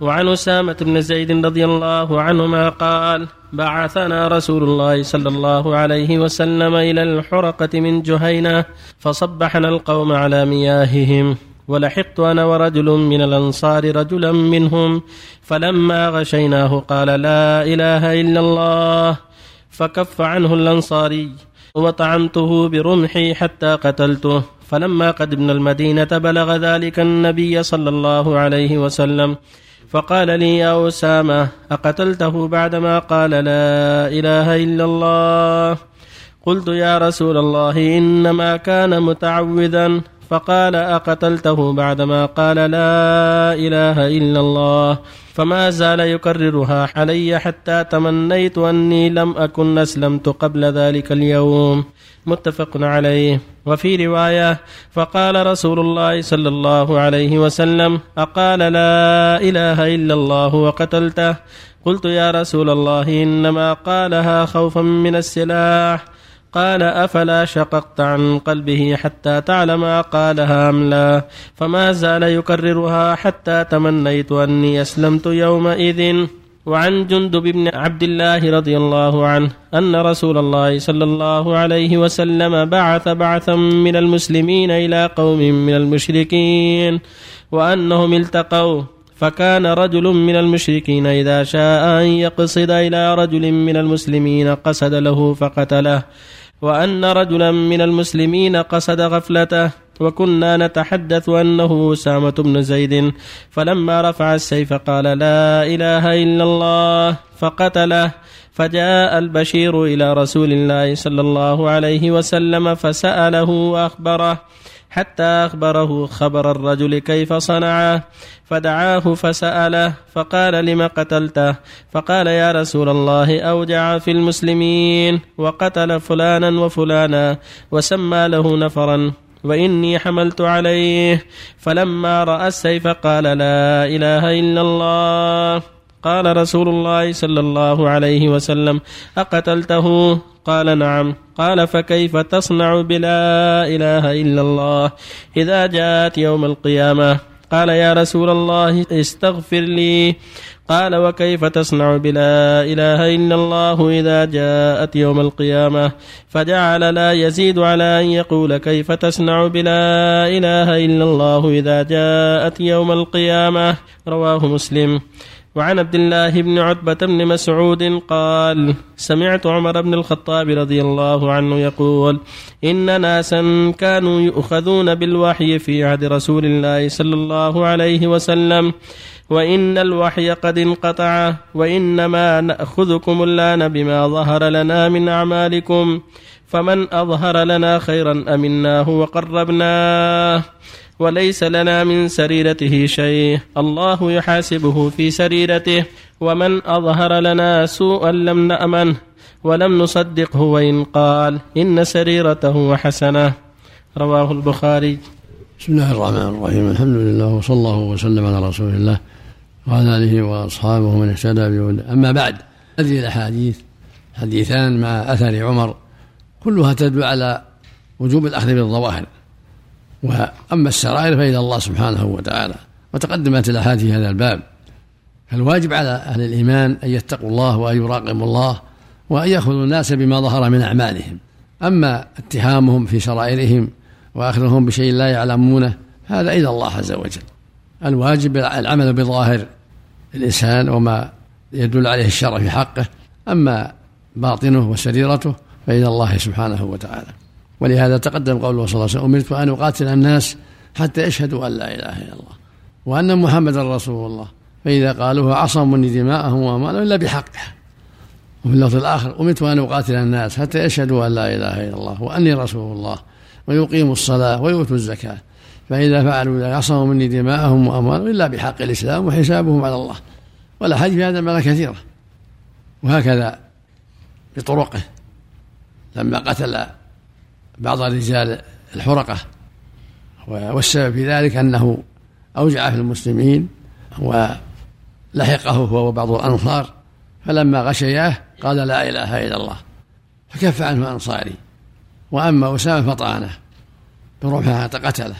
وعن أسامة بن زيد رضي الله عنهما قال بعثنا رسول الله صلى الله عليه وسلم إلى الحرقة من جهينة فصبحنا القوم على مياههم ولحقت أنا ورجل من الأنصار رجلا منهم فلما غشيناه قال لا إله إلا الله فكف عنه الأنصاري وطعنته برمحي حتى قتلته فلما قدمنا المدينة بلغ ذلك النبي صلى الله عليه وسلم فقال لي يا أسامة أقتلته بعدما قال لا إله إلا الله؟ قلت يا رسول الله إنما كان متعوذا. فقال أقتلته بعدما قال لا إله إلا الله فما زال يكررها علي حتى تمنيت أني لم أكن أسلمت قبل ذلك اليوم. متفق عليه. وفي رواية فقال رسول الله صلى الله عليه وسلم أقال لا إله إلا الله وقتلته. قلت يا رسول الله إنما قالها خوفا من السلاح. قال أفلا شققت عن قلبه حتى تعلم قالها أم لا؟ فما زال يكررها حتى تمنيت أني أسلمت يومئذ. وعن جندب بن عبد الله رضي الله عنه أن رسول الله صلى الله عليه وسلم بعث بعثا من المسلمين إلى قوم من المشركين وأنهم التقوا فكان رجل من المشركين إذا شاء أن يقصد إلى رجل من المسلمين قصد له فقتله وأن رجلا من المسلمين قصد غفلته وكنا نتحدث أنه أسامة بن زيد فلما رفع السيف قال لا إله إلا الله فقتله فجاء البشير إلى رسول الله صلى الله عليه وسلم فسأله وأخبره حتى أخبره خبر الرجل كيف صنعه. فدعاه فسأله فقال لم قتلته؟ فقال يا رسول الله أوجع في المسلمين وقتل فلانا وفلانا وسمى له نفرا وإني حملت عليه. فلما رأى السيف قال لا إله إلا الله. قال رسول الله صلى الله عليه وسلم أقتلته؟ قال نعم. قال فكيف تصنع بلا إله إلا الله إذا جاءت يوم القيامة؟ قال يا رسول الله استغفر لي. قال وكيف تصنع بلا إله إلا الله إذا جاءت يوم القيامة؟ فجعل لا يزيد على أن يقول كيف تصنع بلا إله إلا الله إذا جاءت يوم القيامة. رواه مسلم. وعن عبد الله بن عتبة بن مسعود قال سمعت عمر بن الخطاب رضي الله عنه يقول إن ناسا كانوا يؤخذون بالوحي في عهد رسول الله صلى الله عليه وسلم وإن الوحي قد انقطع وإنما نأخذكم الآن بما ظهر لنا من أعمالكم فمن أظهر لنا خيرا أمناه وقربناه وليس لنا من سريرته شيء. الله يحاسبه في سريرته. ومن أظهر لنا سوءا لم نأمنه ولم نصدقه وإن قال. إن سريرته حسنة. رواه البخاري. بسم الله الرحمن الرحيم. الحمد لله وصلى الله وسلم على رسول الله وعلى آله وأصحابه من اهتدى بهدى أما بعد هذه الأحاديث حديثان مع أثر عمر. كلها تدل على وجوب الأخذ بالظواهر. وأما السرائر فإلى الله سبحانه وتعالى وتقدمت الأحاديث في هذا الباب. فالواجب على أهل الإيمان أن يتقوا الله وأن يراقبوا الله وأن يأخذوا الناس بما ظهر من أعمالهم. أما اتهامهم في سرائرهم وأخذهم بشيء لا يعلمونه هذا إلى الله عز وجل. الواجب العمل بظاهر الإنسان وما يدل عليه الشرع في حقه. أما باطنه وسريرته فإلى الله سبحانه وتعالى. ولهذا تقدم قوله صلى الله عليه وسلم أمرت أن أقاتل الناس حتى يشهدوا أن لا إله إلا الله وأن محمدا رسول الله. فإذا قالوها عصموا دماءهم وأموالهم إلا بحقه وفي اللفظ الآخر أمرت أن أقاتل الناس حتى يشهدوا أن لا إله إلا الله وأني رسول الله ويقيموا الصلاة ويؤتوا الزكاة. فإذا فعلوا ذلك عصموا مني دماءهم وأموالهم إلا بحق الإسلام وحسابهم على الله. والأحاديث في هذا المعنى كثيرة. وهكذا بطرقه. لما قتل بعض رجال الحرقة. والسبب في ذلك أنه أوجع في المسلمين ولحقه هو وبعض الأنصار فلما غشياه قال لا إله إلا الله فكف عنه أنصاري. وأما أسامة فطعنه برمحه حتى قتله.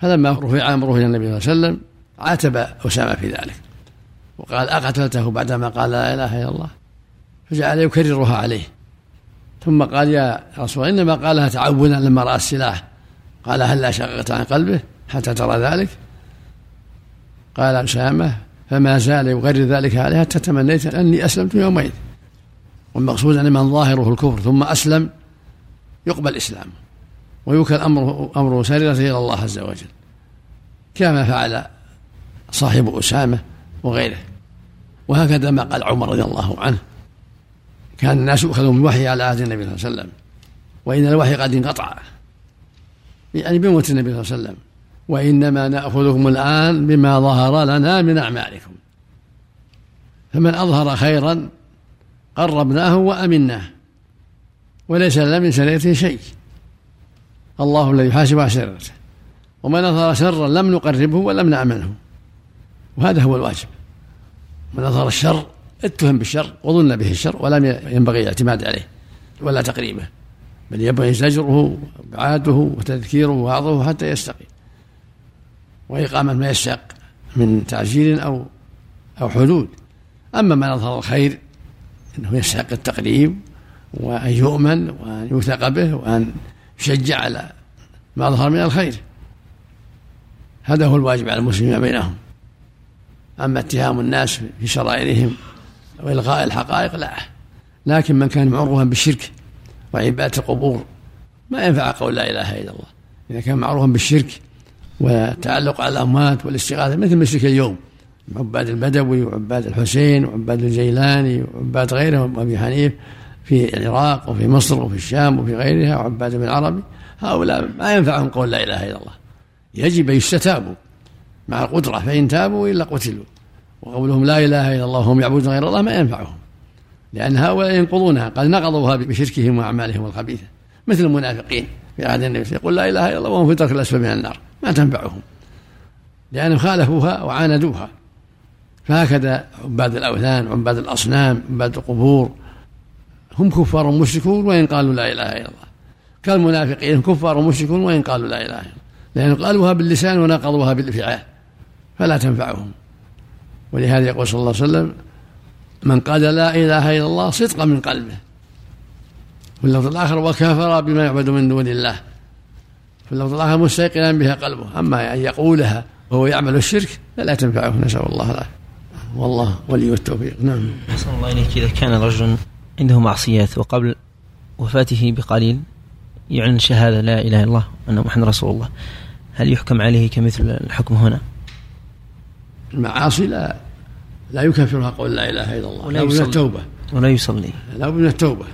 فلما رفع أمره إلى النبي صلى الله عليه وسلم عاتب أسامة في ذلك وقال أقتلته بعدما قال لا إله إلا الله فجعل يكررها عليه. ثم قال يا رسول إنما قالها تعودا لما رأى السلاح. قال هلا شققت عن قلبه حتى ترى ذلك؟ قال أسامة فما زال يغرر ذلك عليه حتى تمنيت أني أسلمت يومئذ والمقصود أن من ظاهره الكفر ثم أسلم يقبل إسلامه ويوكل أمره أمره سريرة إلى الله عز وجل. كما فعل صاحب أسامة وغيره. وهكذا ما قال عمر رضي الله عنه. كان الناس يؤخذون بالوحي على عهد النبي صلى الله عليه وسلم. وإن الوحي قد انقطع. يعني بموت النبي صلى الله عليه وسلم. وإنما نأخذكم الآن بما ظهر لنا من أعمالكم. فمن أظهر خيرا قربناه وأمناه. وليس لنا من سريرته شيء. الله الذي يحاسب على سريرته ومن أظهر شرا لم نقربه ولم نأمنه. وهذا هو الواجب. من أظهر الشر اتهم بالشر وظن به الشر ولم ينبغي الاعتماد عليه ولا تقريبه بل ينبغي زجره وابعاده وتذكيره ووعظه حتى يستقيم. وإقامة ما يستحق من تعجيل أو أو حدود. أما من أظهر الخير أنه يستحق التقريب وأن يؤمن وأن يوثق به وأن يشجع على ما ظهر من الخير. هذا هو الواجب على المسلمين بينهم. أما اتهام الناس في شرائرهم وإلغاء الحقائق لا. لكن من كان معروفا بالشرك وعبادة القبور ما ينفع قول لا إله إلا الله. إذا كان معروفا بالشرك والتعلق على الأموات والاستغاثة مثل مشرك اليوم عباد البدوي وعباد الحسين وعباد الجيلاني وعباد غيرهم وابي حنيف في العراق وفي مصر وفي الشام وفي غيرها وعباد بن عربي هؤلاء ما ينفعهم قول لا إله إلا الله. يجب أن يستتابوا مع القدرة فإن تابوا إلا قتلوا. وقولهم لا إله إلا الله وهم يعبدون غير الله ما ينفعهم. لأن هؤلاء ينقضونها قد نقضوها بشركهم وأعمالهم الخبيثة مثل المنافقين في عهد النبي يقول لا إله إلا الله وهم في الدرك الاسفل من النار ما تنفعهم. لانهم خالفوها وعاندوها. فهكذا عباد الأوثان عباد الأصنام عباد القبور هم كفار مشركون وإن قالوا لا إله إلا الله. كالمنافقين كفار مشركون وإن قالوا لا إله إلا الله. لأن قالوها باللسان ونقضوها بالفعال فلا تنفعهم. ولهذا يقول صلى الله عليه وسلم من قال لا إله إلا الله صدقا من قلبه. في اللفظ الآخر وكفر بما يعبد من دون الله. في اللفظ الآخر مستيقنا بها قلبه. أما أن يقولها وهو يعمل الشرك فلا تنفعه نسأل الله العافية. والله ولي التوفيق. نعم. أحسن الله إليك. إذا كان رجل عنده معصيات وقبل وفاته بقليل يعلن شهادة لا إله إلا الله أن محمد رسول الله هل يحكم عليه كمثل الحكم هنا؟ المعاصي لا لا يكفرها قول لا إله إلا الله ولا لا من يصلي. التوبة. ولا يصلي. لا من التوبة.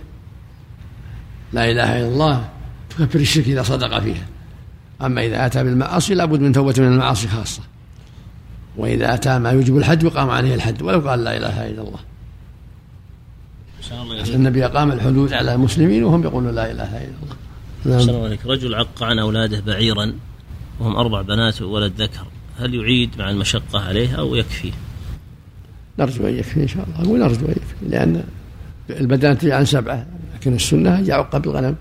لا إله إلا الله تكفر الشرك إذا صدق فيها. أما إذا أتى بالمعاصي لابد من توبة من المعاصي خاصة. وإذا أتى ما يوجب الحد يقام عليه الحد ولو قال لا إله إلا الله. النبي أقام الحدود على المسلمين وهم يقولون لا إله إلا الله. نعم. رجل عق عن أولاده بعيرا وهم أربع بنات وولد ذكر. هل يعيد مع المشقة عليه أو يكفي؟ نرجو أن يكفي إن شاء الله. أقول نرجو أن يكفي لأن البدن تجي عن سبعة لكن السنة يعق بالغنم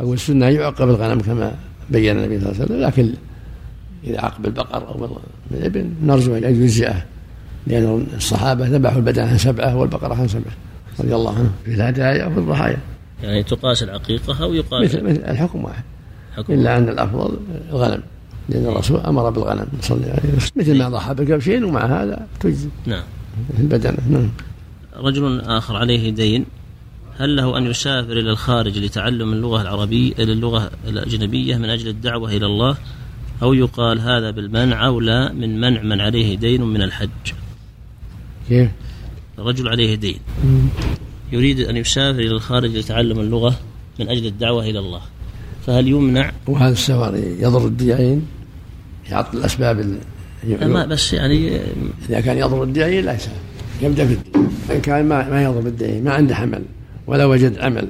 أقول السنة يعق بالغنم كما بين النبي صلى الله عليه وسلم لكن إذا عق بالبقر أو بالابن نرجو أن يجزئه لأن الصحابة ذبحوا البدن عن سبعة والبقره عن سبعة. رضي الله عنهم في الهدايا وفي الضحايا. يعني تقاس العقيقة أو يقال مثل, مثل الحكم واحد. حكم إلا أن الأفضل الغنم. لأن الرسول أمر بالغنم. صلى الله عليه وسلم. مثل ما ضحى بالكبشين ومع هذا تجزي نعم. في البدنه نعم. رجل آخر عليه دين. هل له أن يسافر إلى الخارج لتعلم اللغة العربية إلى اللغة الأجنبية من أجل الدعوة إلى الله؟ أو يقال هذا بالمنع أو لا؟ من منع من عليه دين من الحج. كيف؟ رجل عليه دين. يريد أن يسافر إلى الخارج لتعلم اللغة من أجل الدعوة إلى الله. فهل يمنع؟ وهذا السفر يضر الداعين يعطل الأسباب ال- ما بس يعني إذا كان يضر الداعي لا يسافر يبدأ في الدين إن كان ما ما يضر الداعي ما عنده عمل ولا وجد عمل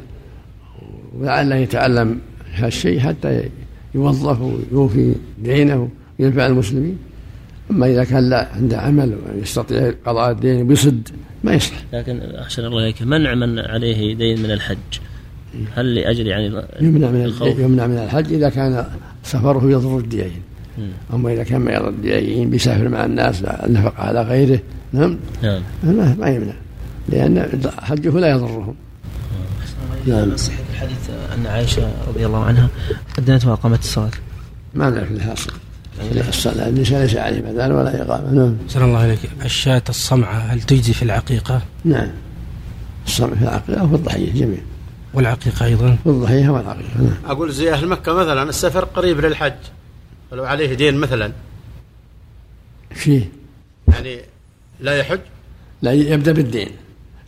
ولعله يتعلم هالشيء حتى يوظف ويوفي دينه وينفع المسلمين. أما إذا كان لا عنده عمل ويستطيع قضاء الدين ويصد ما يصلح لكن أحسن الله إليك منع من عليه دين من الحج؟ هل لأجل يعني يمنع من الخوف؟ يمنع من الحج إذا كان سفره يضر الداعين أما إذا كان ما يرد الديين بيسافر مع الناس النفقة على غيره. نعم؟ نعم. ما ما يمنع. لأن حجه لا يضرهم. نعم. صحيح الحديث أن عائشة رضي الله عنها أدنت وأقامت الصلاة. ما نعرف الحاصل. الصلاة. النساء ليس عليه أذان ولا إقامة. نعم. سلام الله عليك الشاة الصمعة هل تجزي في العقيقة؟ نعم. الصمع في العقيقة وفي الضحية جميع. والعقيقة أيضا؟ في الضحية والعقيقة نعم. أقول زي أهل مكة مثلا السفر قريب للحج. ولو عليه دين مثلا. فيه. يعني لا يحج؟ لا يبدأ بالدين.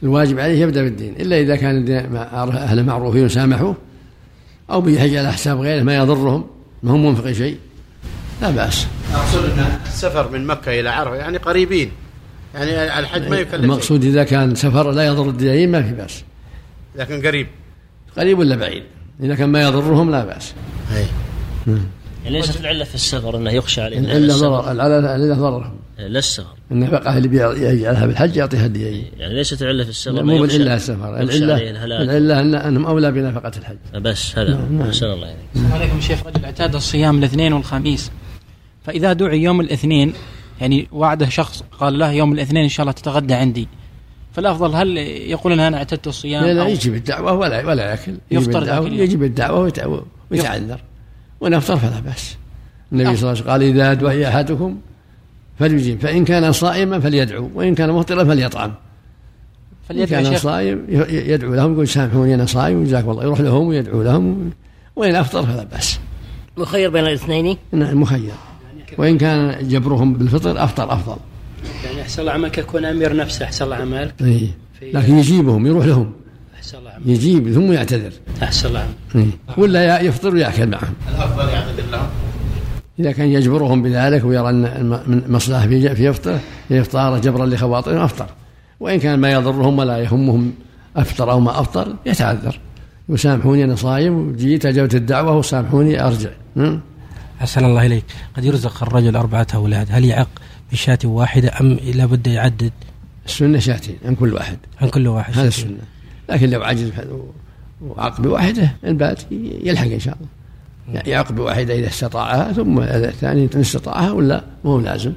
الواجب عليه يبدأ بالدين. إلا إذا كان أهل معروفين وسامحوه أو بيحج على حساب غيره ما يضرهم ما هم منفق شيء لا بأس. أقصد أن السفر من مكة إلى عرفة يعني قريبين. يعني الحج ما يكلف. المقصود إذا كان سفر لا يضر الدين ما في بأس. لكن قريب. قريب ولا بعيد؟ إذا كان ما يضرهم لا بأس. أي. يعني ليست العلة في السفر إنه يخشى عليه؟ إلا ضرر العلة إلا ضررهم لا السفر. النفقة اللي بيجعلها بالحج يعطيها الدين يعني ليست العلة في السفر مو بالعلة السفر العلة أن أنهم أولى بنفقة الحج. بس هذا نعم. أحسن الله يعني السلام عليكم شيخ رجل اعتاد الصيام الاثنين والخميس. فإذا دعي يوم الاثنين يعني وعده شخص قال له يوم الاثنين إن شاء الله تتغدى عندي. فالأفضل هل يقول أنا اعتدت الصيام لا لا يجب الدعوة ولا ولا يأكل. يفطر. يجب الدعوة ويتع- ويتعذر. ونفطر فلا بأس. النبي صلى الله عليه وسلم قال إذا دعي أحدكم فليجيب فإن كان صائما فليدعو وإن كان مفطرا فليطعم. إن فليدعو كان صائم يدعو لهم يقول سامحوني أنا صائم وجزاكم الله يروح لهم ويدعو لهم. وإن أفطر فلا بأس. مخير بين الاثنين؟ نعم مخير. وإن كان جبرهم بالفطر أفطر أفضل. يعني أحسن الله عملك يكون أمير نفسه أحسن الله عملك. إيه. لكن يجيبهم يروح لهم. أحسن الله يجيب ثم يعتذر. أحسن الله إيه. ولا يفطر ويأكل معهم. الأفضل يعتذر لهم. إذا كان يجبرهم بذلك ويرى أن من مصلحة في يفطره في إفطاره جبرا لخواطرهم أفطر. وإن كان ما يضرهم ولا يهمهم أفطر أو ما أفطر يتعذر. يسامحوني أنا صايم وجيت أجبت الدعوة وسامحوني أرجع. أحسن الله إليك. قد يرزق الرجل أربعة أولاد. هل يعق بشاة واحدة أم لابد يعدد؟ السنة شاتين عن كل واحد. عن كل واحد هذا السنة. لكن لو عجز وعق بواحدة البات يلحق إن شاء الله. يعق بواحدة إذا استطاعها ثم الثاني إن استطاعها ولا مو لازم.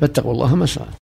فاتقوا الله ما استطعتم